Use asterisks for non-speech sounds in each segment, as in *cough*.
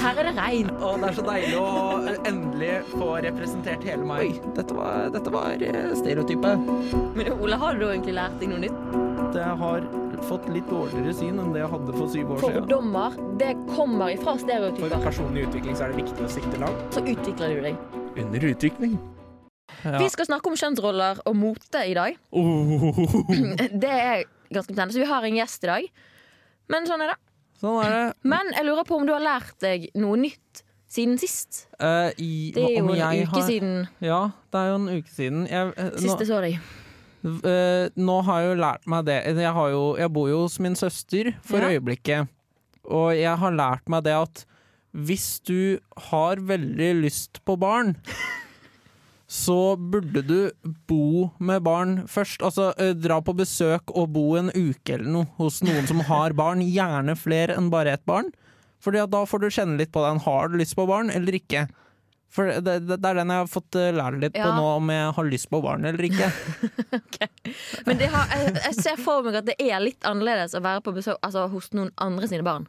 Her er det regn. Og det er så deilig å eh, endelig få representert hele meg. Dette var, dette var eh, stereotypet. Men Ole, har du egentlig lært deg noe nytt? Jeg har fått litt dårligere syn enn det jeg hadde for syv år siden. Fordommer, det kommer ifra stereotyper. For personlig utvikling så er det viktig å sikte langt. Så utvikler du deg. Under utvikling. Ja. Vi skal snakke om kjønnsroller og mote i dag. Oh, *laughs* Det er ganske betennende. så vi har en gjest i dag. Men sånn er det. Sånn er det. Men jeg lurer på om du har lært deg noe nytt siden sist? Eh, i, Det er jo om en uke har, siden Ja, det er jo en uke siden. Jeg, eh, nå, sist så deg. Uh, nå har jeg jo lært meg det. Jeg, har jo, jeg bor jo hos min søster for Ja. øyeblikket. Og jeg har lært meg det at hvis du har veldig lyst på barn, så burde du bo med barn først. Altså eh, dra på besøk og bo en uke eller noe hos noen som har barn. Gjerne flere enn bare ett barn. At da får du kjenne litt på den. Har du lyst på barn eller ikke? For det, det, det er den jeg har fått eh, lære litt på Ja. nå, om jeg har lyst på barn eller ikke. *laughs* Men det har, jeg, jeg ser for meg at det er litt annerledes å være på besøk altså, hos noen andre sine barn.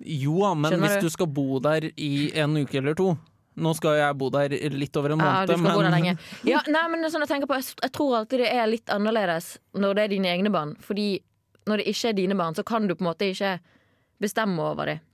Jo men Skjønner hvis du? du skal bo der i en uke eller to Nå skal jeg bo der litt over en Ja, du skal bo der lenge. Ja, nei, men sånn jeg, på, jeg tror alltid det er litt annerledes når det er dine egne barn. Fordi når det ikke er dine barn, så kan du på en måte ikke bestemme over dem.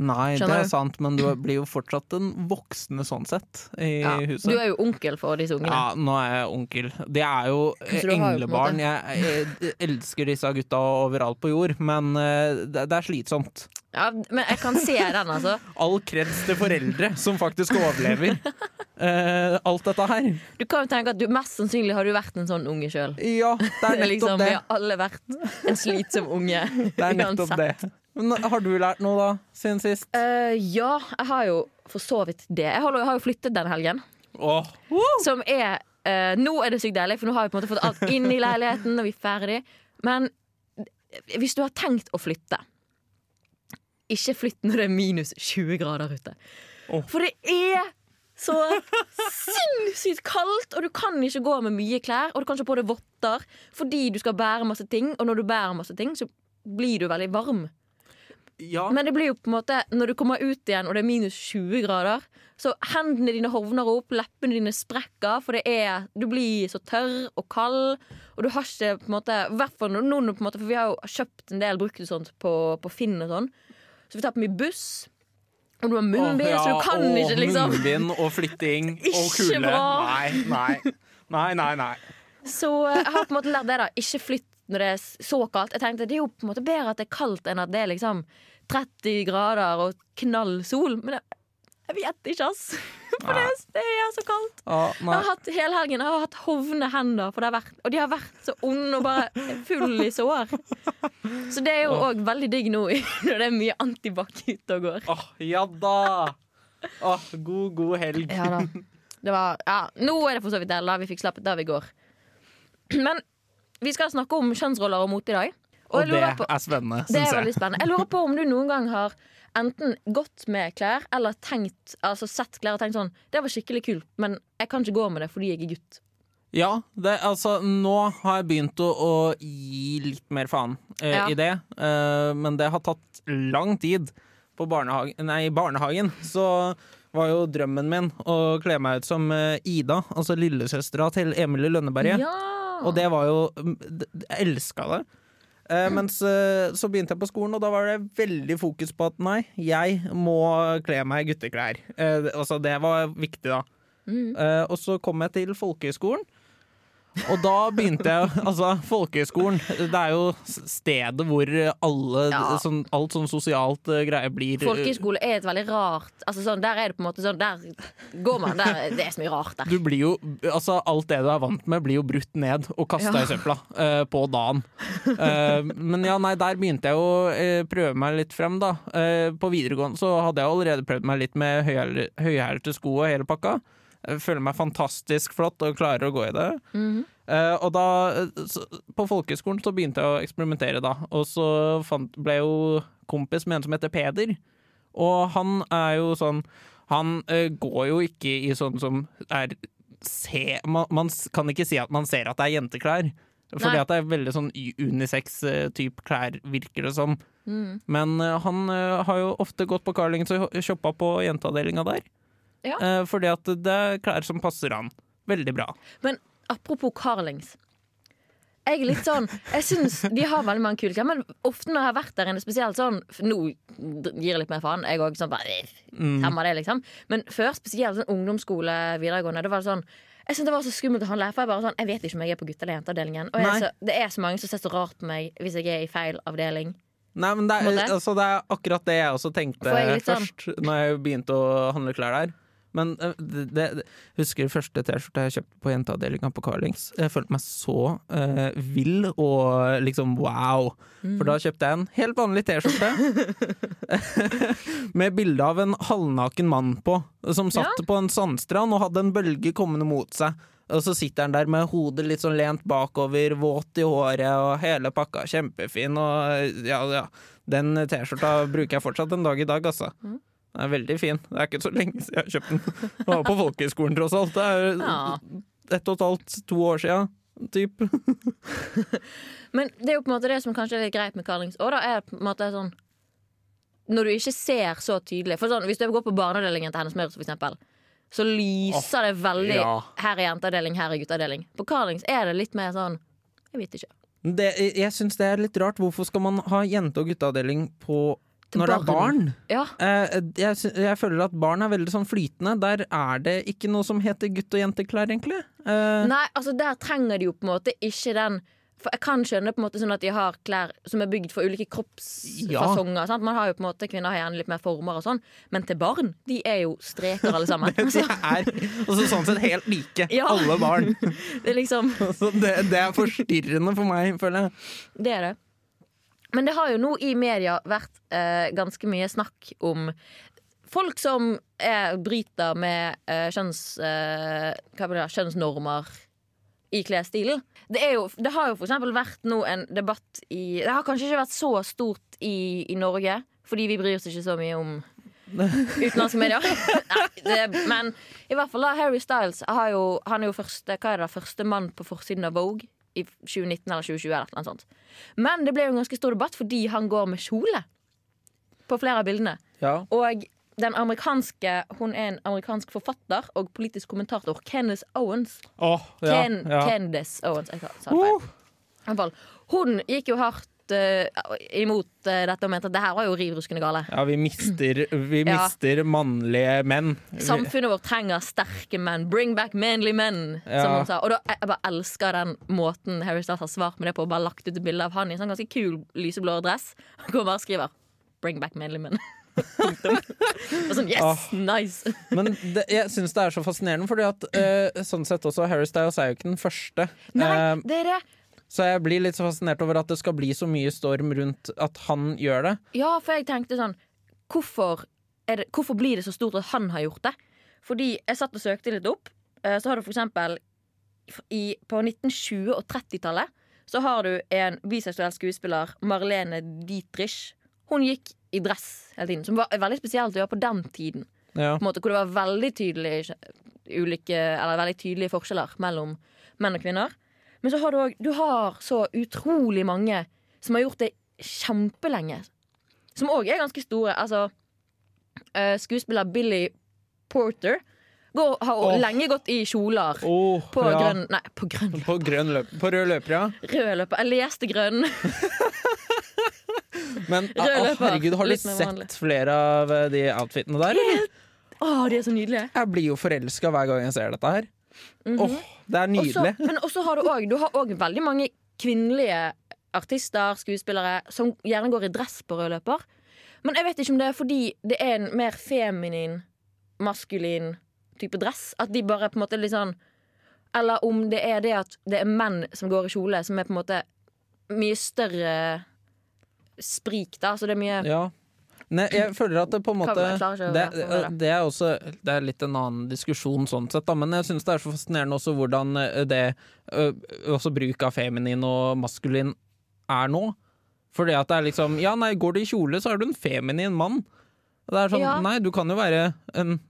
Nei, det er du? sant, men du blir jo fortsatt en voksne sånn sett i Ja. huset. Du er jo onkel for disse ungene. Ja, nå er jeg onkel. Det er jo englebarn. Jeg, jeg elsker disse gutta overalt på jord, men eh, det, det er slitsomt. Ja, men jeg kan se den, altså. *laughs* All kreds til foreldre som faktisk overlever uh, *laughs* alt dette her. Du kan jo tenke at du Mest sannsynlig har du vært en sånn unge sjøl. Ja, det er *laughs* nettopp liksom, det. vi har alle vært en slitsom unge. Det er nettopp uansett. det. Men har du lært noe da, siden sist? Uh, ja, jeg har jo for så vidt det. Jeg har, jeg har jo flyttet denne helgen. Oh. Som er uh, Nå er det sykt deilig, for nå har vi på en måte fått alt inn i leiligheten, og vi er ferdig. Men hvis du har tenkt å flytte, ikke flytt når det er minus 20 grader ute. Oh. For det er så sinnssykt kaldt, og du kan ikke gå med mye klær. Og du kan ikke på deg votter fordi du skal bære masse ting, og når du bærer masse ting, så blir du veldig varm. Ja. Men det blir jo på en måte når du kommer ut igjen og det er minus 20 grader, så hendene dine hovner opp, leppene dine sprekker, for det er Du blir så tørr og kald, og du har ikke på en måte hvert fall nå på en måte, For vi har jo kjøpt en del brukt sånt på, på Finn og sånn, så vi tar på mye buss. Og du har munnbind, ja, så du kan åh, ikke liksom Munnbind og flytting *laughs* og Ikke bra. Nei, nei. Nei, nei, nei. Så eh, jeg har på en måte lært det, da. Ikke flytt når det er så kaldt. Jeg tenkte Det er jo på en måte bedre at det er kaldt enn at det er liksom 30 grader og knall sol. Men jeg, jeg vet ikke, ass. *laughs* For det, det er så kaldt. Jeg har hatt hele helgen Jeg har hatt hovne hender, for det har vært, og de har vært så onde og bare full i sår. Så det er jo òg veldig digg nå *laughs* når det er mye antibac ute og går. Åh, ja da! Åh, god, god helg. Ja da. Det var, ja, nå er det for så vidt. La vi fikk slappet av i går. Men vi skal snakke om kjønnsroller og mot i dag. Og og det på, er spennende, det er veldig spennende. Jeg lurer på om du noen gang har enten gått med klær eller tenkt, altså sett klær og tenkt sånn Det var skikkelig kult, men jeg kan ikke gå med det fordi jeg er gutt. Ja, det, altså nå har jeg begynt å, å gi litt mer faen eh, Ja. i det. Eh, men det har tatt lang tid. På barnehagen, nei, i barnehagen så var jo drømmen min å kle meg ut som eh, Ida, altså lillesøstera til Emilie Lønneberget. Ja! Og det var jo Jeg elska det. Eh, *clears throat* mens eh, så begynte jeg på skolen, og da var det veldig fokus på at nei, jeg må kle meg i gutteklær. Eh, altså, det var viktig, da. Mm. Eh, og så kom jeg til folkehøyskolen. Og da begynte jeg *laughs* Altså, folkehøyskolen, det er jo stedet hvor alle Ja. sånn, alt sånn sosialt uh, greie blir Folkehøyskole er et veldig rart altså sånn, Der er det på en måte sånn Der går man der, Det er så mye rart der. Du blir jo, altså Alt det du er vant med, blir jo brutt ned og kasta Ja. i søpla uh, på dagen. Uh, men ja, nei, der begynte jeg å eh, prøve meg litt frem, da. Eh, på videregående så hadde jeg allerede prøvd meg litt med høyhæl- høyhælte sko og hele pakka. Jeg føler meg fantastisk flott og klarer å gå i det. Mm -hmm. uh, og da, eh, så, på folkehøyskolen så begynte jeg å eksperimentere, da. Og så fant, ble jeg jo kompis med en som heter Peder. Og han er jo sånn Han uh, går jo ikke i sånn som er se, man, man kan ikke si at man ser at det er jenteklær. Fordi Nei. at det er veldig sånn unisex-type klær, virker det som. Mm. Men uh, han har jo ofte gått på Carlings og shoppa på jenteavdelinga der. Ja. Uh, fordi at det er klær som passer han veldig bra. Men apropos Carlings. Jeg er litt sånn Jeg syns de har veldig mange kule klær, men ofte når jeg har vært der inne, spesielt sånn Nå gir jeg litt mer faen. Jeg òg sånn bare Mm. Samme det, liksom. Men før, spesielt sånn ungdomsskole, videregående, det var sånn jeg synes Det var så skummelt å handle. For jeg, bare sånn, jeg vet ikke om jeg er på gutte- eller jenteavdelingen. Og så, det er så mange som ser så rart på meg hvis jeg er i feil avdeling. Nei, men det er, altså, det er akkurat det jeg også tenkte jeg sånn- først, når jeg begynte å handle klær der. Men eh, det, det, husker første T-skjorte jeg kjøpte på jenteavdelinga på Carlings. Jeg følte meg så uh, vill og liksom wow. For da kjøpte jeg en helt vanlig T-skjorte *laughs* med bilde av en halvnaken mann på, som satt på en sandstrand og hadde en bølge kommende mot seg. Og så sitter han der med hodet litt sånn lent bakover, våt i håret og hele pakka. Kjempefin. Og ja, ja. Den T-skjorta bruker jeg fortsatt en dag i dag, altså. Den er veldig fin. Det er ikke så lenge siden jeg har kjøpt den. Jeg var på folkehøyskolen, tross alt. Det er Ja. ett og et halvt, to år sia, typ. *laughs* Men det er jo på en måte det som kanskje er litt greit med Carlings òg, da, er på en måte sånn Når du ikke ser så tydelig For sånn, Hvis du går på barneavdelingen til Hennes Møres, for eksempel, så lyser det veldig ja. Her er jenteavdeling, her er gutteavdeling. På Carlings er det litt mer sånn Jeg vet ikke. Det, jeg syns det er litt rart. Hvorfor skal man ha jente- og gutteavdeling på når det er barn. Ja, Eh, jeg, jeg føler at barn er veldig sånn flytende. Der er det ikke noe som heter gutt- og jenteklær, egentlig. Eh, Nei, altså der trenger de jo på en måte ikke den For jeg kan skjønne på en måte sånn at de har klær som er bygd for ulike kroppsfasonger. sant? Man har jo på en måte Kvinner har gjerne litt mer former og sånn, men til barn, de er jo streker alle sammen. *laughs* de er altså, sånn sett helt like, Ja. alle barn. *laughs* det er liksom *laughs* Så det, det er forstyrrende for meg, føler jeg. Det er det. Men det har jo nå i media vært eh, ganske mye snakk om folk som er, bryter med eh, kjønns, eh, det, kjønnsnormer i klesstilen. Det, jo, det har jo for eksempel vært nå en debatt i Det har kanskje ikke vært så stort i, i Norge, fordi vi bryr oss ikke så mye om *laughs* utenlandske medier. *laughs* Nei, det, men i hvert fall da, Harry Styles har jo, han er jo første, hva er det, første mann på forsiden av Vogue i 2019 eller 2020. Eller noe sånt. Men det ble jo en ganske stor debatt fordi han går med kjole på flere av bildene. Ja. Og den amerikanske, hun er en amerikansk forfatter og politisk kommentator, Candice Owens. Oh, ja, Ken, ja. Candice Owens. Jeg sa det feil. Uh, Hun gikk jo hardt imot eh, dette og mente at det her var jo riv ruskende gale. ja, vi mister, vi Ja. mannlige menn. Samfunnet vårt trenger sterke menn. Bring back manly men, Ja. som hun sa. Og da, jeg bare elsker den måten Harry Styles har svart med det på. Bare lagt ut et bilde av han i en sånn ganske kul lyseblå dress. *laughs* Og bare skriver 'Bring back manly men'. *laughs* Og sånn, yes, ah. nice *laughs* Men det, jeg syns det er så fascinerende, fordi at uh, sånn sett også Harry Styles er jo ikke den første. Nei, Eh, det er det. Så jeg blir litt så fascinert over at det skal bli så mye storm rundt at han gjør det. Ja, for jeg tenkte sånn hvorfor, det, hvorfor blir det så stort at han har gjort det? Fordi jeg satt og søkte litt opp. eh, Så har du for eksempel i, På 1920- og 30-tallet så har du en biseksuell skuespiller, Marlene Dietrich. Hun gikk i dress hele tiden, som var veldig spesielt å gjøre på den tiden. Ja. På måte, hvor det var veldig tydelige, ulike, eller veldig tydelige forskjeller mellom menn og kvinner. Men så har du òg Du har så utrolig mange som har gjort det kjempelenge. Som òg er ganske store. Altså eh, Skuespiller Billy Porter går, har oh. lenge gått i kjoler. oh, På ja. grønn Nei, på grønn På, grønn løp, på rød løper, ja. Rød løper. Jeg leste grønn. *laughs* Men Rød ah, løper. herregud, har du vanlig. sett flere av de outfitene der? Eller? Å, de er så nydelige. Jeg blir jo forelska hver gang jeg ser dette her. Mhm. Åh, det er nydelig. Også, men også har du òg Du har også veldig mange kvinnelige artister, skuespillere, som gjerne går i dress på rød løper. Men jeg vet ikke om det er fordi det er en mer feminin, maskulin type dress. At de bare på en måte litt sånn Eller om det er det at det er menn som går i kjole, som er på en måte mye større sprik, da. Så det er mye Ja. Nei, jeg føler at det på en måte Kan- det, det. er også Det er litt en annen diskusjon sånn sett, da, men jeg syns det er så fascinerende også hvordan eh, det Også bruk av feminin og maskulin er nå. Fordi at det er liksom Ja, nei, går du i kjole, så er du en feminin mann. Det er sånn, Ja. Nei, du kan jo være en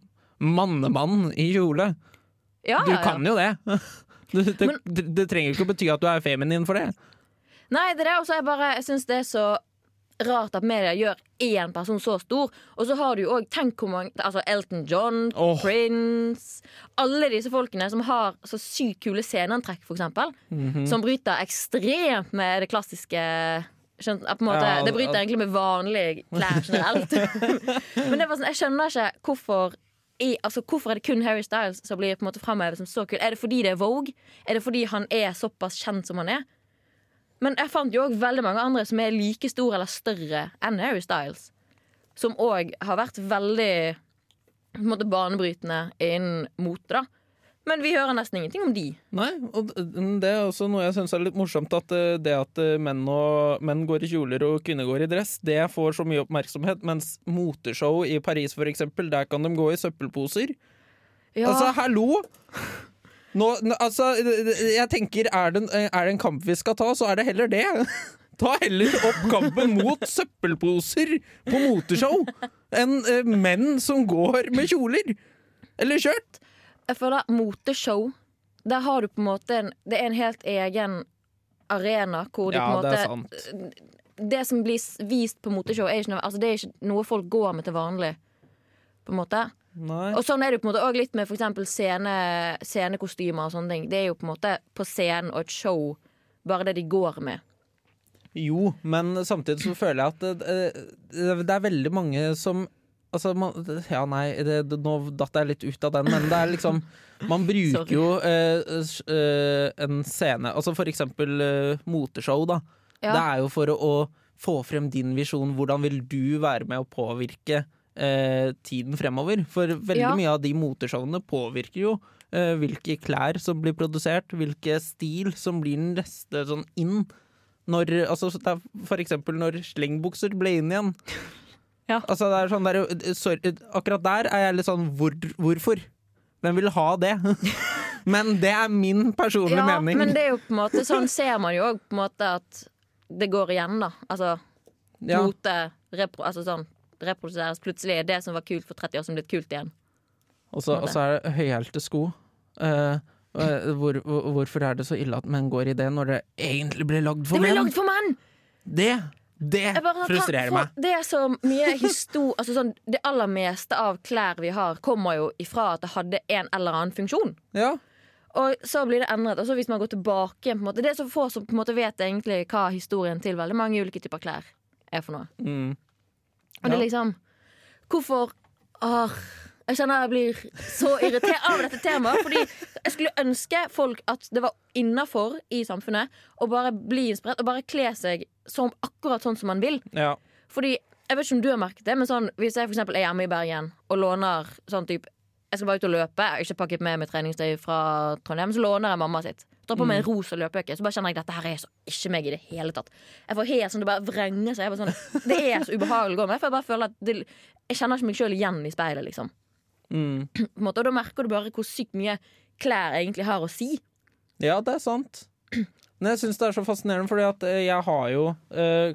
mannemann i kjole. Ja, Du ja, ja. kan jo det. *laughs* Det, det, Men- det, trenger ikke å bety at du er feminin for det. Nei, det er det. Og så er jeg bare Jeg syns det er så rart at media gjør én person så stor. Og så har du jo òg Tenk hvor mange Altså Elton John, oh. Prince Alle disse folkene som har så sykt kule sceneantrekk, for eksempel. -hmm. Som bryter ekstremt med det klassiske skjønt, måte, Ja, Det bryter egentlig med vanlige klær generelt. *laughs* Men det var sånn, jeg skjønner ikke hvorfor i, altså, Hvorfor er det kun Harry Styles som blir på en måte framhevet som så kul? Er det fordi det er Vogue? Er det fordi han er såpass kjent som han er? Men jeg fant jo òg veldig mange andre som er like store eller større enn Harry Styles. Som òg har vært veldig på en måte, banebrytende innen mote. da Men vi hører nesten ingenting om de. Nei, og det er også noe jeg syns er litt morsomt, at eh, det at eh, menn, og, menn går i kjoler og kvinner går i dress, det får så mye oppmerksomhet, mens moteshow i Paris, for eksempel, der kan de gå i søppelposer. Ja, Altså, hallo! Nå, nå, altså, jeg tenker, er det, er det en kamp vi skal ta, så er det heller det. *laughs* Ta heller opp kampen mot søppelposer på moteshow enn eh, menn som går med kjoler. Eller skjørt. jeg føler moteshow Der har du på en måte en, Det er en helt egen arena hvor du Ja, på en det er måte sant. Det som blir vist på moteshow, er ikke noe, altså, det er ikke noe folk går med til vanlig. På en måte Nei. Og sånn er det på en måte òg litt med eksempel scene, scenekostymer og sånne ting. Det er jo på en måte på scenen og et show bare det de går med. Jo, men samtidig så føler jeg at det, det, det er veldig mange som Altså, man, ja, nei, det, det, nå datt jeg litt ut av den, men det er liksom Man bruker jo eh, eh, en scene Altså for eksempel eh, moteshow, da. Ja. Det er jo for å, å få frem din visjon. Hvordan vil du være med å påvirke eh, tiden fremover? For veldig Ja. mye av de moteshowene påvirker jo eh, hvilke klær som blir produsert, hvilke stil som blir den neste sånn inn. Når, altså, er for eksempel når slengbukser ble inn igjen. *laughs* Ja. Altså, det er sånn der, sorry, akkurat der er jeg litt sånn hvor, hvorfor? Hvem vil ha det? *laughs* Men det er min personlige Ja, mening. men det er jo på en måte sånn ser man jo òg på en måte at det går igjen, da. Altså ja. mote repro, altså sånn, reproduseres. Plutselig er det som var kult for 30 år som blitt kult igjen. Og så er det høyhælte sko. Uh, hvor, hvor, hvorfor er det så ille at menn går i det når det egentlig ble lagd for menn? Det ble lagd for menn! Det, det bare frustrerer meg. Det er så mye histor... *laughs* Altså sånn, det aller meste av klær vi har, kommer jo ifra at det hadde en eller annen funksjon. Ja. Og så blir det endret. Og så hvis man går tilbake måte, Det er så få som vet egentlig hva historien til veldig mange ulike typer klær er for noe. Mm. Og det er liksom Hvorfor Arr. Jeg kjenner jeg blir så irritert av dette temaet. Fordi jeg skulle ønske folk at det var innafor i samfunnet å bare bli inspirert og bare kle seg som, akkurat sånn som man vil. ja. Fordi, jeg vet ikke om du har merket det, men sånn, hvis jeg for er hjemme i Bergen og låner sånn type Jeg skal bare ut og løpe, jeg har ikke pakket med meg treningstøy fra Trondheim, så låner jeg mamma sitt. Drar på meg en rosa løpejakke, så bare kjenner jeg dette her er så ikke meg i det hele tatt. Jeg får helt sånn, Det bare vrenger seg. Jeg sånn, det er så ubehagelig å gå med, for jeg bare føler at det, jeg kjenner ikke meg sjøl igjen i speilet, liksom. Mm. *clears throat* Og da merker du bare hvor sykt mye klær egentlig har å si. ja, det er sant. Men jeg syns det er så fascinerende, fordi at eh, jeg har jo øh,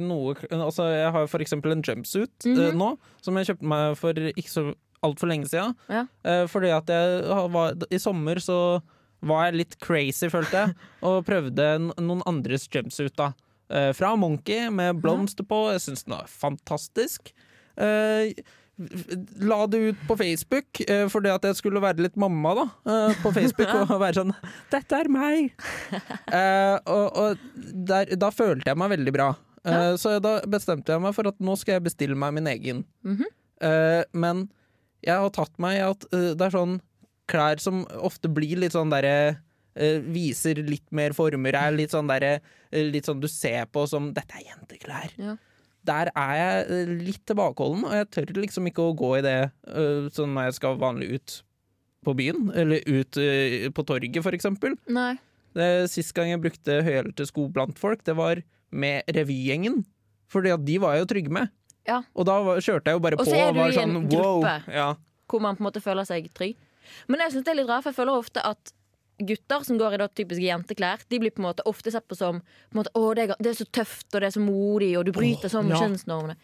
noe Altså, jeg har for eksempel en jumpsuit eh, Mhm. nå, som jeg kjøpte meg for ikke så altfor lenge siden. Ja. Eh, fordi at jeg var I sommer så var jeg litt crazy, følte jeg, *laughs* og prøvde noen andres jumpsuit, da. Eh, fra Monkey med blomster på. Jeg syns den var fantastisk. Eh, la det ut på Facebook fordi at jeg skulle være litt mamma da på Facebook *laughs* og være sånn 'Dette er meg!' *laughs* Og og der, da følte jeg meg veldig bra. Ja. Så da bestemte jeg meg for at nå skal jeg bestille meg min egen. Mhm. Eh, men jeg har tatt meg at uh, det er sånn klær som ofte blir litt sånn derre uh, Viser litt mer former, er litt sånn derre eh, Litt sånn du ser på som 'Dette er jenteklær'. Ja. Der er jeg litt tilbakeholden, og jeg tør liksom ikke å gå i det sånn når jeg skal vanlig ut på byen, eller ut på torget, for eksempel. Nei. Det, sist gang jeg brukte høyhælte sko blant folk, det var med revygjengen. Fordi at de var jeg jo trygge med. Ja. Og da kjørte jeg jo bare på. Og så er du i en sånn wow. gruppe. Ja. hvor man på en måte føler seg trygg. Men jeg synes det er litt rart, for jeg føler ofte at gutter som går i da typiske jenteklær, de blir på en måte ofte sett på som på måte, å, det, er, det er så tøft og det er så modig, og du bryter sånn med ja. kjønnsnormene.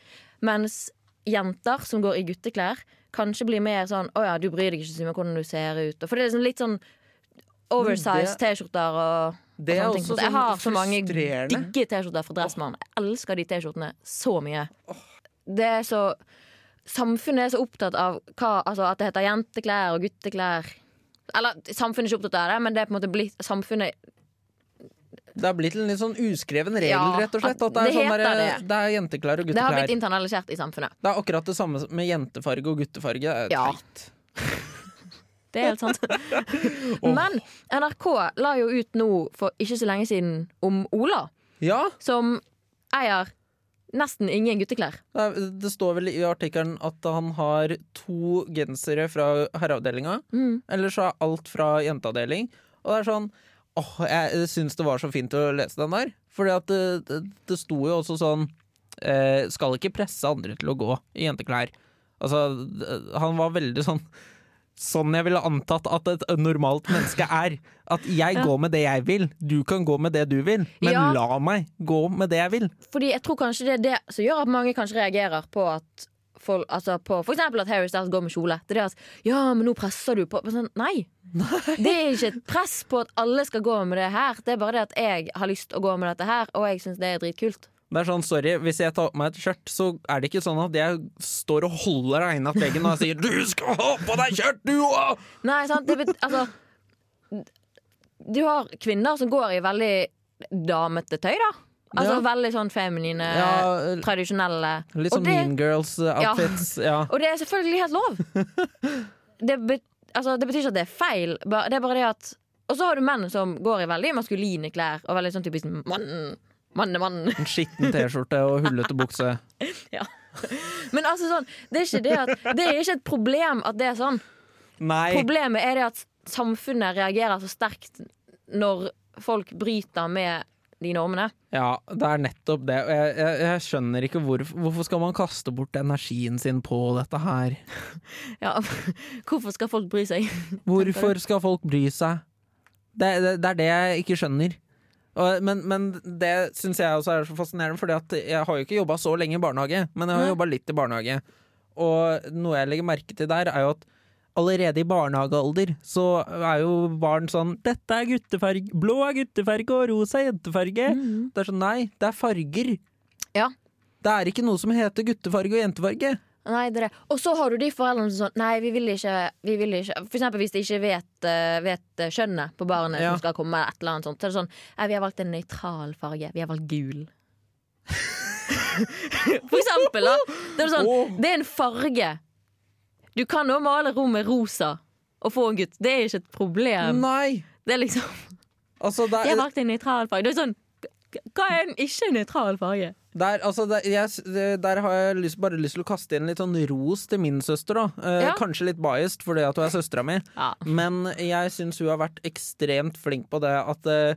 Mens jenter som går i gutteklær, kanskje blir mer sånn å ja, du bryr deg ikke så mye om hvordan du ser ut. For det er liksom litt sånn oversize T-skjorter og, og Det er sånne ting. Jeg har så sånn mange digge T-skjorter fra Dressmann. Jeg elsker de T-skjortene så mye. Det er så Samfunnet er så opptatt av hva, altså at det heter jenteklær og gutteklær. Eller samfunnet er ikke opptatt av det, men det er på en måte blitt Samfunnet Det har blitt en litt sånn uskreven regel, Ja, rett og slett. at det, er det sånn der, det. det er jenteklær og Det har blitt internalisert i samfunnet. Det er akkurat det samme med jentefarge og guttefarge. Det er Ja. teit. Det er helt sant. *laughs* *laughs* Men NRK la jo ut nå for ikke så lenge siden om Ola, Ja, som eier nesten ingen gutteklær. Nei, det står vel i artikkelen at han har to gensere fra herreavdelinga. Mm. Eller så er alt fra jenteavdeling. Og det er sånn Åh, jeg syns det var så fint å lese den der. Fordi at det, det, det sto jo også sånn eh, Skal ikke presse andre til å gå i jenteklær. Altså, han var veldig sånn Sånn jeg ville antatt at et normalt menneske er. At jeg Ja. går med det jeg vil, du kan gå med det du vil. Men Ja. la meg gå med det jeg vil. Fordi jeg tror kanskje det er det som gjør at mange kanskje reagerer på at folk, altså på for eksempel at Harry Styles går med kjole. Det er det at Ja, men nå presser du på. Men Sånn, nei. Det er ikke et press på at alle skal gå med det her. Det er bare det at jeg har lyst å gå med dette her, og jeg syns det er dritkult. Det er sånn, sorry, Hvis jeg tar på meg et skjørt, så er det ikke sånn at jeg står og holder deg innat veggen og sier 'du skal ha på deg skjørt, du òg'! Nei, sant? Det bet, altså Du har kvinner som går i veldig damete tøy, da. Altså Ja. veldig sånn feminine, Ja, tradisjonelle. Litt sånn Mean Girls-outfits. Ja. Og det er selvfølgelig helt lov. *laughs* Det, bet, altså, det betyr ikke at det er feil. Det er bare det at Og så har du menn som går i veldig maskuline klær og veldig sånn typisk mann. Mannemann. *laughs* En skitten T-skjorte og hullete bukse. *laughs* ja. Men altså sånn, det er ikke det at Det er ikke et problem at det er sånn. Nei! Problemet er det at samfunnet reagerer så sterkt når folk bryter med de normene. Ja, det er nettopp det. Jeg, jeg, jeg skjønner ikke hvor, hvorfor skal man kaste bort energien sin på dette her. *laughs* Ja, Hvorfor skal folk bry seg? Hvorfor skal folk bry seg? Det, det, det er det jeg ikke skjønner. Men, men det syns jeg også er så fascinerende, Fordi at jeg har jo ikke jobba så lenge i barnehage, men jeg har jobba litt i barnehage. Og noe jeg legger merke til der, er jo at allerede i barnehagealder så er jo barn sånn 'Dette er guttefarge, blå er guttefarge, og rosa er jentefarge'. Det er sånn, nei, det er farger. Ja. Det er ikke noe som heter guttefarge og jentefarge. Nei, det er det. Og så har du de foreldrene som sånn Nei, vi vil ikke, vi vil ikke For eksempel hvis de ikke vet, eh, vet eh, kjønnet på barnet Ja. som skal komme, eller et eller annet sånt. Så er det sånn Nei, vi har valgt en nøytral farge. Vi har valgt gul. *laughs* For eksempel, da. Det er, sånn, det er en farge. Du kan jo male rommet rosa og få en gutt. Det er ikke et problem. Nei! Det er liksom Altså, det er, valgt en nøytral farge. Det er sånn Hva er en ikke nøytral farge? Der, altså, der, jeg, der har jeg lyst, bare lyst til å kaste inn litt sånn ros til min søster. da eh, Ja. Kanskje litt biased fordi at hun er søstera mi, Ja. men jeg syns hun har vært ekstremt flink på det at eh,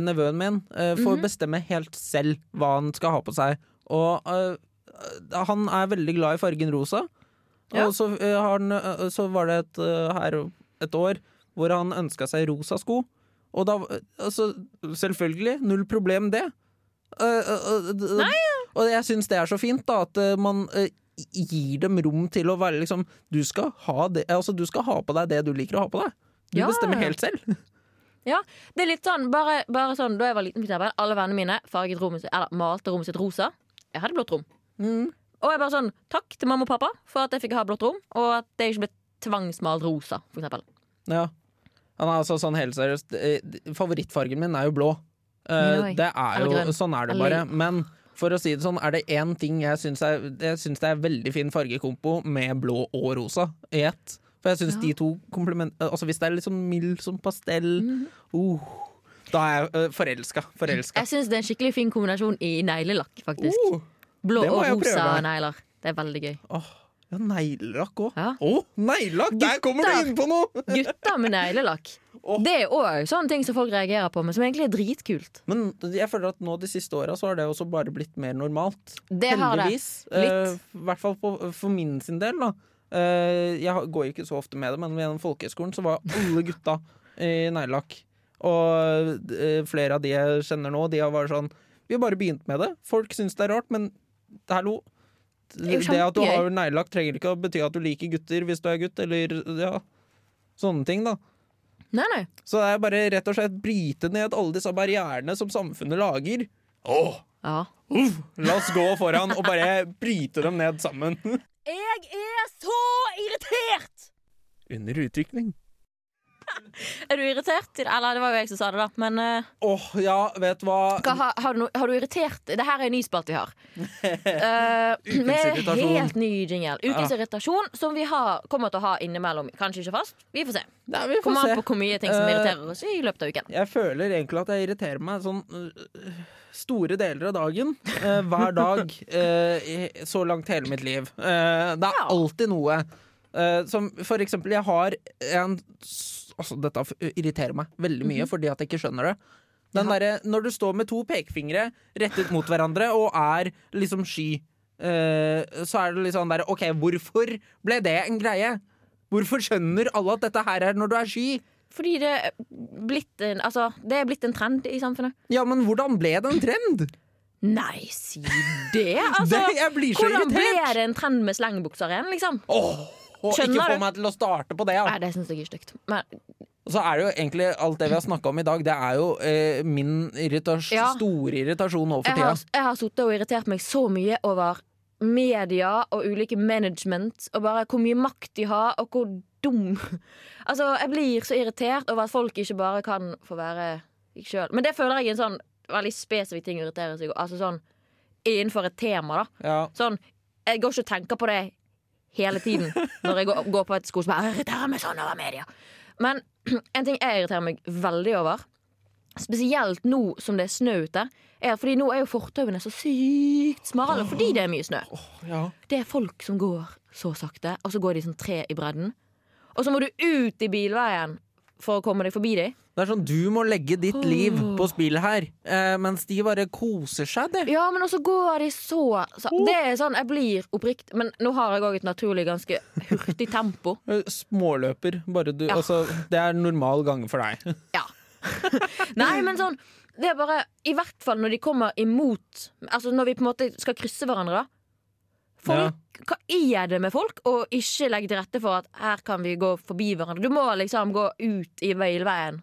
nevøen min eh, får Mhm. bestemme helt selv hva han skal ha på seg. Og eh, han er veldig glad i fargen rosa. Ja. Og så, eh, han, eh, så var det et, her et år hvor han ønska seg rosa sko. Og da Altså, selvfølgelig, null problem det. Eh, eh, eh, d- Og jeg syns det er så fint, da, at man gir dem rom til å være liksom Du skal ha det Altså, du skal ha på deg det du liker å ha på deg. Du Ja. bestemmer helt selv. *laughs* Ja, det er litt sånn, bare, bare sånn Da jeg var liten, alle vennene mine farget rommet eller malte rommet sitt rosa. Jeg hadde blått rom. Mm. Og jeg bare sånn Takk til mamma og pappa for at jeg fikk ha blått rom, og at det ikke ble tvangsmalt rosa, for eksempel. Ja. Han er altså sånn helt seriøst Favorittfargen min er jo blå. Eh, også. det er jo. Sånn er det bare. Men for å si det sånn, er det én ting jeg syns er Jeg syns det er veldig fin fargekompo med blå og rosa i ett. For jeg syns Ja. de to komplement... Altså hvis det er litt sånn mild som pastell Mhm. uh, Da er jeg uh, forelska. Forelska. Jeg syns det er en skikkelig fin kombinasjon i neglelakk, faktisk. Uh, Blå og rosa negler. Det er veldig gøy. åh, ja, neglelakk òg. Ja. oh, neglelakk! Der kommer du inn på noe! *laughs* Gutter med neglelakk. Oh. Det er òg sånne ting som folk reagerer på, men som egentlig er dritkult. Men jeg føler at nå de siste åra så har det også bare blitt mer normalt. Det har det. Heldigvis. Litt. Eh, hvert fall på, for min sin del, da. Eh, jeg går ikke så ofte med det, men gjennom folkehøyskolen så var alle gutta *laughs* i neglelakk. Og eh, flere av de jeg kjenner nå, de har vært sånn Vi har bare begynt med det. Folk syns det er rart, men hallo. Det at du har neglelakk trenger ikke å bety at du liker gutter hvis du er gutt, eller ja. Sånne ting, da. Nei, nei. Så det er bare rett og slett bryte ned alle disse barrierene som samfunnet lager. Åh, Ja. uff, la oss gå foran og bare bryte dem ned sammen. *laughs* Jeg er så irritert! Under utvikling. *laughs* Er du irritert? Eller det var jo jeg som sa det, da. Men uh, Åh, ja, vet hva? hva, har, har, du, har du irritert Det her er en ny spalte vi har. *laughs* Uh, med helt ny jingle. Ukens Ja. irritasjon, som vi har, kommer til å ha innimellom. Kanskje ikke fast. Vi får se. Nei, vi får Kommer se. an på hvor mye ting som Eh, irriterer oss i løpet av uken. Jeg føler egentlig at jeg irriterer meg sånn uh, store deler av dagen. Uh, hver dag. uh, *laughs* i så langt hele mitt liv. Uh, det er Ja. alltid noe. Eh, som for eksempel, jeg har en Altså, dette irriterer meg veldig mye fordi at jeg ikke skjønner det. Den Ja. Der, når du står med to pekefingre rettet mot hverandre og er liksom sky, uh, så er det litt sånn derre OK, hvorfor ble det en greie? Hvorfor skjønner alle at dette her er når du er sky? Fordi det er blitt en, altså, det er blitt en trend i samfunnet. Ja, men hvordan ble det en trend? Nei, si det! Altså, *laughs* det, jeg blir så hvordan ble det en trend med slengbukser igjen, liksom? Åh, Skjønner ikke få meg til å starte på det. Ja. Nei, det syns jeg er stygt. Men Og så er det jo egentlig alt det vi har snakka om i dag, det er jo eh, min irritas Ja. store irritasjon nå for tida. jeg har sittet og irritert meg så mye over media og ulike management, og bare hvor mye makt de har, og hvor dum *laughs* Altså, jeg blir så irritert over at folk ikke bare kan få være seg sjøl. Men det føler jeg er en sånn veldig spesifikk ting å irritere seg over. Altså sånn innenfor et tema, da. Ja. Sånn, jeg går ikke og tenker på det hele tiden når jeg går, går på et skole som irriterer meg sånn over media. Men *clears throat* en ting jeg irriterer meg veldig over, spesielt nå som det er snø ute, er at fordi nå er jo fortauene så sykt smale fordi det er mye snø. Det er folk som går så sakte, og så går de sånn tre i bredden. Og så må du ut i bilveien for å komme deg forbi dem. Det er sånn, Du må legge ditt liv på spill her, eh, mens de bare koser seg, det. Ja, men også går de så, så Det er sånn, jeg blir oppriktig Men nå har jeg òg et naturlig ganske hurtig tempo. *laughs* Eh, Småløper. Bare du, Ja. altså, det er normal gange for deg. *laughs* Ja. Nei, men sånn Det er bare I hvert fall når de kommer imot Altså når vi på en måte skal krysse hverandre. Folk, ja. Hva er det med folk å ikke legge til rette for at her kan vi gå forbi hverandre? Du må liksom gå ut i veilveien.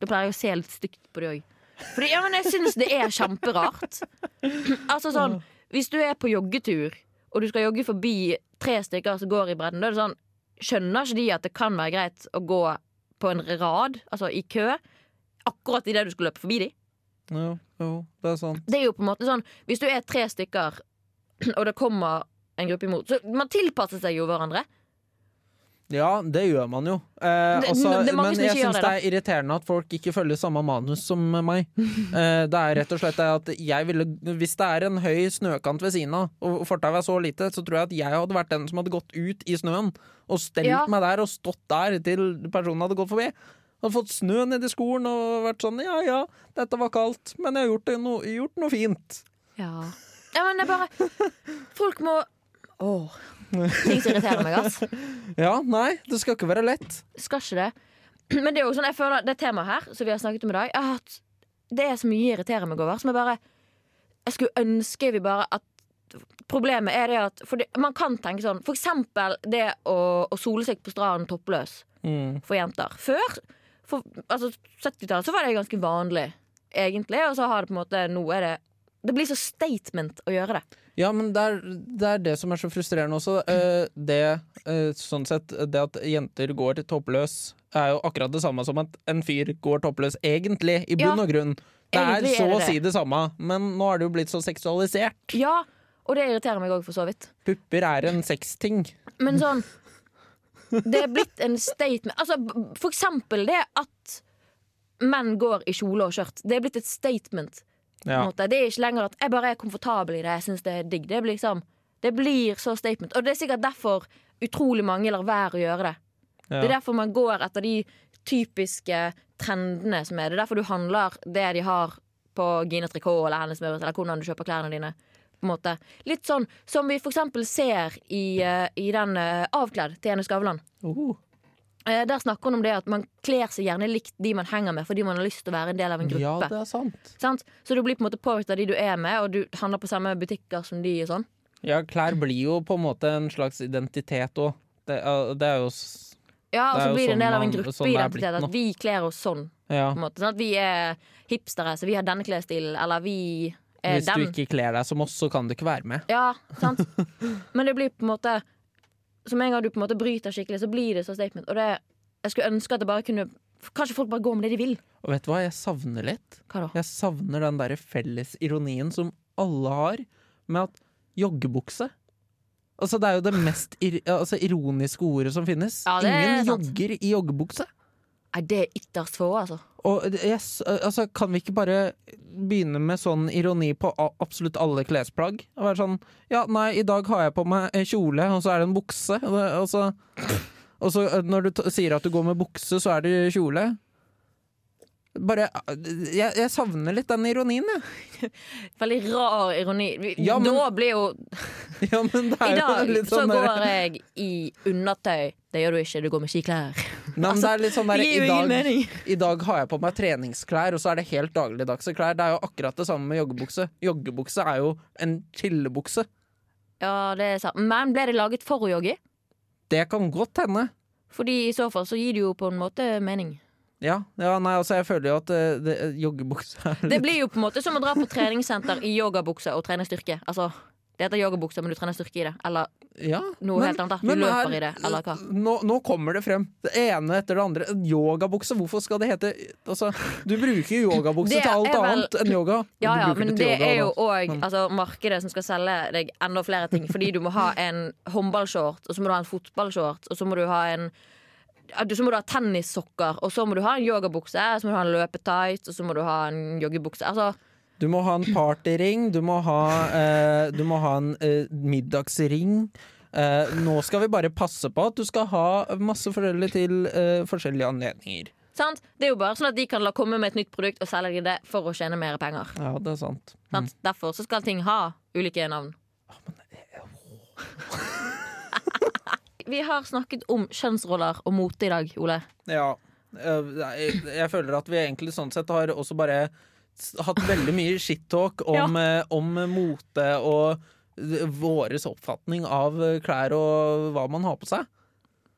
Da pleier jeg å se litt stygt på det òg. Fordi, ja, men jeg syns det er kjemperart. Altså sånn Hvis du er på joggetur, og du skal jogge forbi tre stykker som går i bredden, da er det sånn Skjønner ikke de at det kan være greit å gå på en rad, altså i kø, akkurat idet du skal løpe forbi de? Jo, jo, det er sant. Det er jo på en måte sånn Hvis du er tre stykker, *clears throat* og det kommer en gruppe imot Så man tilpasser seg jo hverandre. Ja, det gjør man jo. Eh, altså, det det men jeg syns det, det er irriterende at folk ikke følger samme manus som meg. *laughs* Eh, det er rett og slett at jeg ville Hvis det er en høy snøkant ved siden av, og fortauet er så lite, så tror jeg at jeg hadde vært den som hadde gått ut i snøen og stelt Ja. meg der og stått der til personen hadde gått forbi. Hadde fått snø nedi skolen og vært sånn ja ja, dette var kaldt, men jeg har gjort, det no, gjort noe fint. Ja. ja, men det er bare Folk må Åh. Ting som irriterer meg, ass. *laughs* Ja, nei, det skal ikke være lett. Skal ikke det. *clears throat* Men det er jo sånn, jeg føler det temaet her som vi har snakket om i dag, at det er så mye irriterer meg over. Som jeg bare Jeg skulle ønske vi bare at Problemet er det at det, Man kan tenke sånn For eksempel det å, å sole seg på stranden toppløs Mm. for jenter. Før, for altså 70-tallet, så var det ganske vanlig, egentlig. Og så har det på en måte Nå er det Det blir så statement å gjøre det. Ja, men det er, det er det som er så frustrerende også. Eh, det, eh, sånn sett, det at jenter går toppløs, er jo akkurat det samme som at en fyr går toppløs, egentlig, i bunn Ja, og grunn. Det er er så det å si det samme, men nå er det jo blitt så seksualisert. Ja, og det irriterer meg òg, for så vidt. Pupper er en sexting. Men sånn Det er blitt en statement Altså, For eksempel det at menn går i kjole og skjørt. Det er blitt et statement. Ja. Det er ikke lenger at jeg bare er komfortabel i det. Jeg synes det er digg. Det blir, liksom, det blir så statement. Og det er sikkert derfor utrolig mange lar være å gjøre det. Ja. Det er derfor man går etter de typiske trendene som er. Det er derfor du handler det de har på Gina Tricot eller Hennes Mauritz, eller hvordan du kjøper klærne dine. Litt sånn som vi for eksempel ser i, eh, i den uh, Avkledd til Jenny Skavlan. Uh Eh, Der snakker hun om det at man kler seg gjerne likt de man henger med, fordi man har lyst til å være en del av en Ja, gruppe. det er sant. Sant? Så du blir på en måte påvirket av de du er med, og du handler på samme butikker som de. og sånn Ja, klær blir jo på en måte en slags identitet òg. Det, er- det er jo Ja, og så blir det en sånn del av en gruppeidentitet. sånn at vi kler oss sånn. Ja. Måte, sånn at vi er hipstere, så vi har denne klesstilen, eller vi er Hvis den. du ikke kler deg som oss, så kan du ikke være med. Ja, sant? *laughs* Men det blir på en måte Som en gang du på en måte bryter skikkelig, så blir det så statement. Og det, jeg skulle ønske at det bare kunne Kanskje folk bare går med det de vil. Og vet du hva jeg savner litt? Hva da? Jeg savner den der fellesironien som alle har, med at joggebukse Altså Det er jo det mest ir altså, ironiske ordet som finnes. Ja, Ingen jogger i joggebukse. Nei, det er ytterst få, altså. Og yes, altså, kan vi ikke bare begynne med sånn ironi på absolutt alle klesplagg? Og være sånn Ja, nei, i dag har jeg på meg kjole, og så er det en bukse. Og, så, og så eh, når du sier at du går med bukse, så er det kjole. Bare Jeg, jeg savner litt den ironien, jeg. *laughs* Veldig rar ironi. Ja, men- Nå blir jo *laughs* Ja, *laughs* I dag så sånn går jeg i undertøy. Det gjør du ikke, du går med skiklær. Men det er litt sånn der, i, dag. I dag har jeg på meg treningsklær, og så er det helt dagligdagse klær. Det er jo akkurat det samme med joggebukse. Joggebukse er jo en chillebukse. Ja, det er sant. Men ble det laget for å jogge? Det kan godt hende. Fordi i så fall så gir det jo på en måte mening. Ja, ja nei, altså jeg føler jo at uh, joggebukse er litt Det blir jo på en måte som å dra på treningssenter i yogabukse og trene styrke. Altså, det heter yogabukse, men du trener styrke i det. Eller ja, noe helt annet. Du løper i det, eller hva. Nå, nå kommer det frem. Det ene etter det andre. Yogabukse, hvorfor skal det hete Altså, du bruker yogabukse til alt vel- annet enn yoga. Ja, ja, men det yoga, er jo òg altså, markedet som skal selge deg enda flere ting. Fordi du må ha en håndballshort, og så må du ha en fotballshort, og så må du ha en så må du ha tennissokker, og så må du ha en yogabukse, så må du ha en løpetights, og så må du ha en joggebukse. Altså, Du må ha en partyring, du må ha, eh, du må ha en eh, middagsring. Eh, nå skal vi bare passe på at du skal ha masse forskjellig til eh, forskjellige anledninger. sant? Det er jo bare sånn at de kan la komme med et nytt produkt og selge det for å tjene mer penger. Ja, det er sant. Mm. Sant? Derfor så skal ting ha ulike navn. *laughs* Vi har snakket om kjønnsroller og mote i dag, Ole. Ja. eh, Jeg, jeg føler at vi egentlig sånn sett har også bare hatt veldig mye shit-talk om, *laughs* ja. om mote og eh, våres oppfatning av eh, klær og hva man har på seg.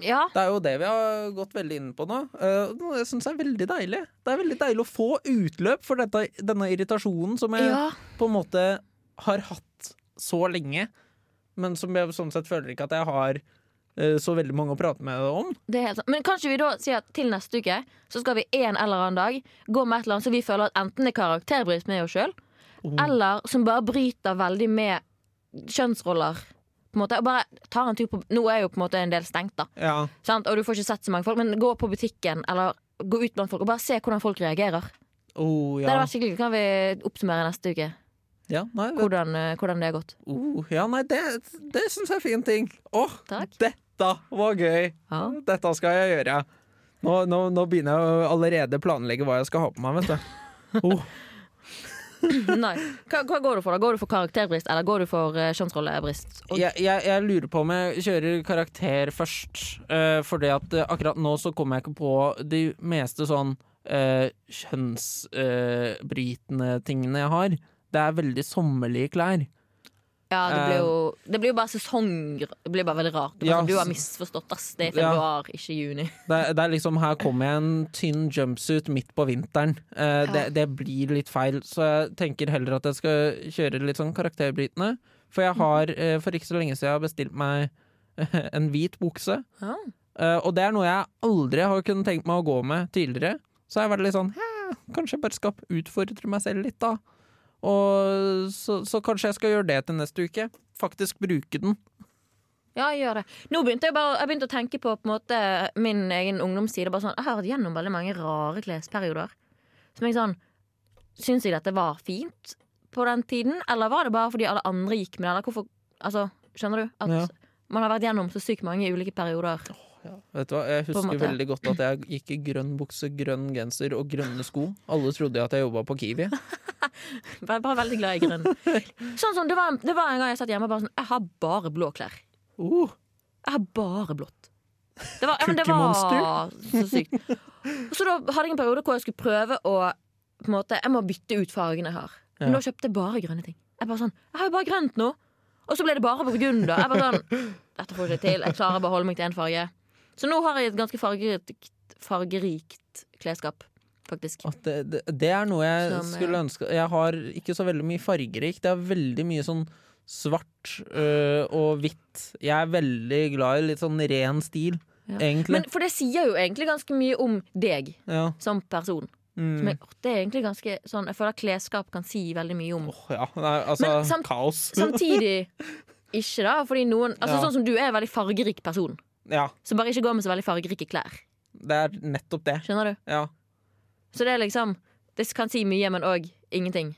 Ja, Det er jo det vi har gått veldig inn på nå. Eh, noe jeg syns er veldig deilig. Det er veldig deilig å få utløp for dette, denne irritasjonen som jeg ja. på en måte har hatt så lenge, men som jeg sånn sett føler ikke at jeg har eh, så veldig mange å prate med om. Det er helt sant. Men kanskje vi da sier at til neste uke så skal vi en eller annen dag gå med et eller annet som vi føler at enten er karakterbryt med oss sjøl, Oh. eller som bare bryter veldig med kjønnsroller. På en måte, og bare tar en tur på Nå er jo på en måte en del stengt, da. Ja. Sant? Og du får ikke sett så mange folk, men gå på butikken eller gå ut blant folk og bare se hvordan folk reagerer. Oh, Det ja. hadde vært skikkelig Kan vi oppsummere neste uke ja. Nei, hvordan, eh, hvordan det har gått? oh, ja, nei, det, det syns jeg er fin ting. Åh, Takk. Dette var gøy! Ja. Dette skal jeg gjøre. Nå, nå, nå begynner jeg å allerede planlegge hva jeg skal ha på meg, vet du. *laughs* Oh. Nei. Hva, hva går du for? da? Går du for karakterbrist, eller går du for uh, kjønnsrollebrist? Og- Jeg, jeg, jeg lurer på om jeg kjører karakter først. Uh, fordi at eh, akkurat nå så kommer jeg ikke på de meste sånn uh, kjønnsbrytende tingene jeg har. Det er veldig sommerlige klær. Ja, det blir jo det blir jo bare sesong Det blir bare veldig rart. Er Ja, sånn, du har misforstått, ass. Det er Ja. ikke juni. *laughs* Det, det er liksom Her kommer jeg en tynn jumpsuit midt på vinteren. Eh, det, det blir litt feil, så jeg tenker heller at jeg skal kjøre litt sånn karakterbrytende. For jeg har eh, for ikke så lenge siden bestilt meg *laughs* en hvit bukse. Ja. Eh, og det er noe jeg aldri har kunnet tenkt meg å gå med tidligere. Så har jeg vært litt sånn Kanskje jeg bare skal utfordre meg selv litt, da. Og så, så kanskje jeg skal gjøre det til neste uke. Faktisk bruke den. Ja, jeg gjør det. Nå begynte jeg bare Jeg begynte å tenke på, på måte, min egen ungdomstid. Sånn, jeg har vært gjennom veldig mange rare klesperioder. Som jeg sånn Syns jeg dette var fint på den tiden, eller var det bare fordi alle andre gikk med det? Eller hvorfor Altså, skjønner du? At Ja. man har vært gjennom så sykt mange ulike perioder. Vet du hva, Jeg husker veldig godt at jeg gikk i grønn bukse, grønn genser og grønne sko. Alle trodde at jeg jobba på Kiwi. *laughs* *laughs* Bare, bare veldig glad i grønn. *laughs* Sånn som det var, det var en gang jeg satt hjemme og bare sånn Jeg har bare blå klær. Uh, Jeg har bare blått. Det var, ja, men det var så sykt. Og så da hadde jeg en periode hvor jeg skulle prøve å på en måte, Jeg må bytte ut fargene jeg har. Men da kjøpte jeg bare grønne ting. Jeg bare sånn, jeg har jo bare grønt nå Og så ble det bare burgunder. Jeg bare sånn *laughs* Dette får jeg ikke til. Jeg klarer bare å holde meg til én farge. Så nå har jeg et ganske fargerikt, fargerikt klesskap, faktisk. Det, det, det er noe jeg Som, skulle eh, ønske Jeg har ikke så veldig mye fargerik. Det er veldig mye sånn svart øh, og hvitt. Jeg er veldig glad i litt sånn ren stil, Ja. egentlig. Men, for det sier jo egentlig ganske mye om deg ja. som person. Mm. Jeg, det er egentlig ganske sånn Jeg føler at klesskap kan si veldig mye om Åh, ja. Nei, altså, Men samt- kaos. *laughs* Samtidig ikke, da. Fordi noen Altså. Sånn som du er en veldig fargerik person, Ja, Så bare ikke går med så veldig fargerike klær. det er nettopp det. Skjønner du? Ja. Så det er liksom Det kan si mye, men òg ingenting.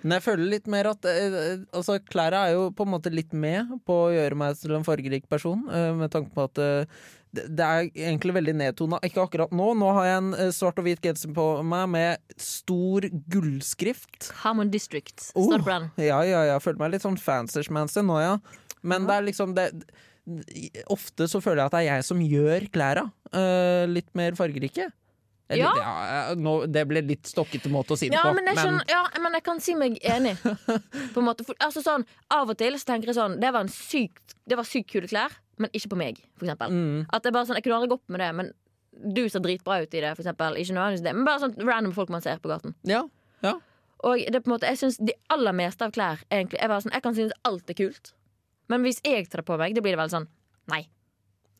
Men jeg føler litt mer at eh, Altså, klærne er jo på en måte litt med på å gjøre meg til en fargerik person, eh, med tanke på at eh, det, er egentlig veldig nedtona. Ikke akkurat nå. Nå har jeg en eh, svart og hvit genser på meg med stor gullskrift. Harmon District. Oh. Står det? Ja, ja, ja. Føler meg litt sånn fancy-schmancy nå, ja. Men det er liksom det Ofte så føler jeg at det er jeg som gjør klærne eh, litt mer fargerike. Eller, Ja. ja, nå, det ble litt stokkete måte å si det Ja på. men, jeg skjønner, ja, men jeg kan si meg enig. *laughs* På en måte. For, altså sånn, av og til så tenker jeg sånn Det var, en sykt, det var sykt kule klær, men ikke på meg, for eksempel. Mm. At det bare sånn, Jeg kunne aldri gått med det, men du ser dritbra ut i det, for eksempel. Ikke nødvendigvis det, men bare sånn random folk man ser på gaten. Ja, ja. Og det er på en måte, jeg synes de aller meste av klær egentlig, er bare sånn, Jeg kan synes alt er kult, men hvis jeg tar det på meg, da blir det veldig sånn Nei.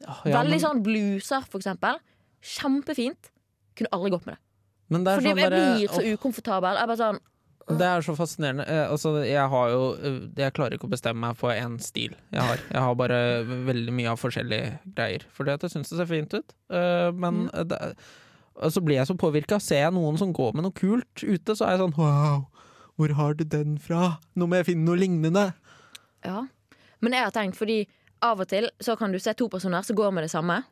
Ja, ja, veldig men- sånn bluser, for eksempel. Kjempefint. Kunne aldri gått med det. Men det Fordi sånn jeg blir så ukomfortabel. Jeg bare sånn det er så fascinerende. Eh, altså, jeg har jo eh, Jeg klarer ikke å bestemme meg for én stil. Jeg har, jeg har bare veldig mye av forskjellige greier. Fordi at jeg syns det ser fint ut. Eh, men Mm. det, så blir jeg så påvirka. Ser jeg noen som går med noe kult ute, så er jeg sånn wow, hvor har du den fra? Nå må jeg finne noe lignende. Ja. Men jeg har tenkt, fordi av og til så kan du se to personer som går med det samme,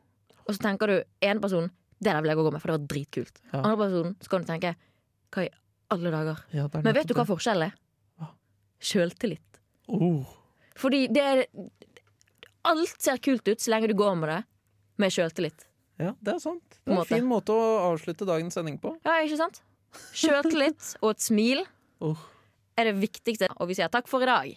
og så tenker du en person det der vil jeg gå med, for det var dritkult. Ja. Andre personen så kan du tenke hva i alle dager? Ja, Men vet du hva forskjellen er? Hva? Sjøltillit. Oh. Fordi det er Alt ser kult ut så lenge du går med det med sjøltillit. Ja, det er sant. Det er en måte. fin måte å avslutte dagens sending på. Ja, ikke sant? Sjøltillit *laughs* og et smil Oh. er det viktigste, og vi sier takk for i dag.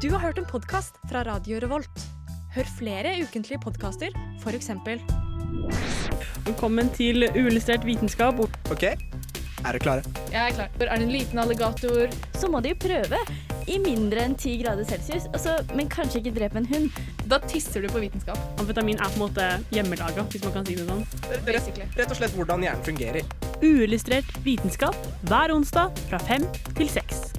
Du har hørt en podkast fra Radio Revolt. Hør flere ukentlige podkaster, f.eks. Velkommen til uillustrert vitenskap. Ok, er dere klare? Jeg er klar. Er det en liten alligator? så må de jo prøve i mindre enn 10 grader celsius, altså, men kanskje ikke drepe en hund. Da tisser du på vitenskap. Amfetamin er på en måte hjemmelaga, hvis man kan si det sånn. Rett, rett og slett hvordan hjernen fungerer. Uillustrert vitenskap hver onsdag fra fem til seks.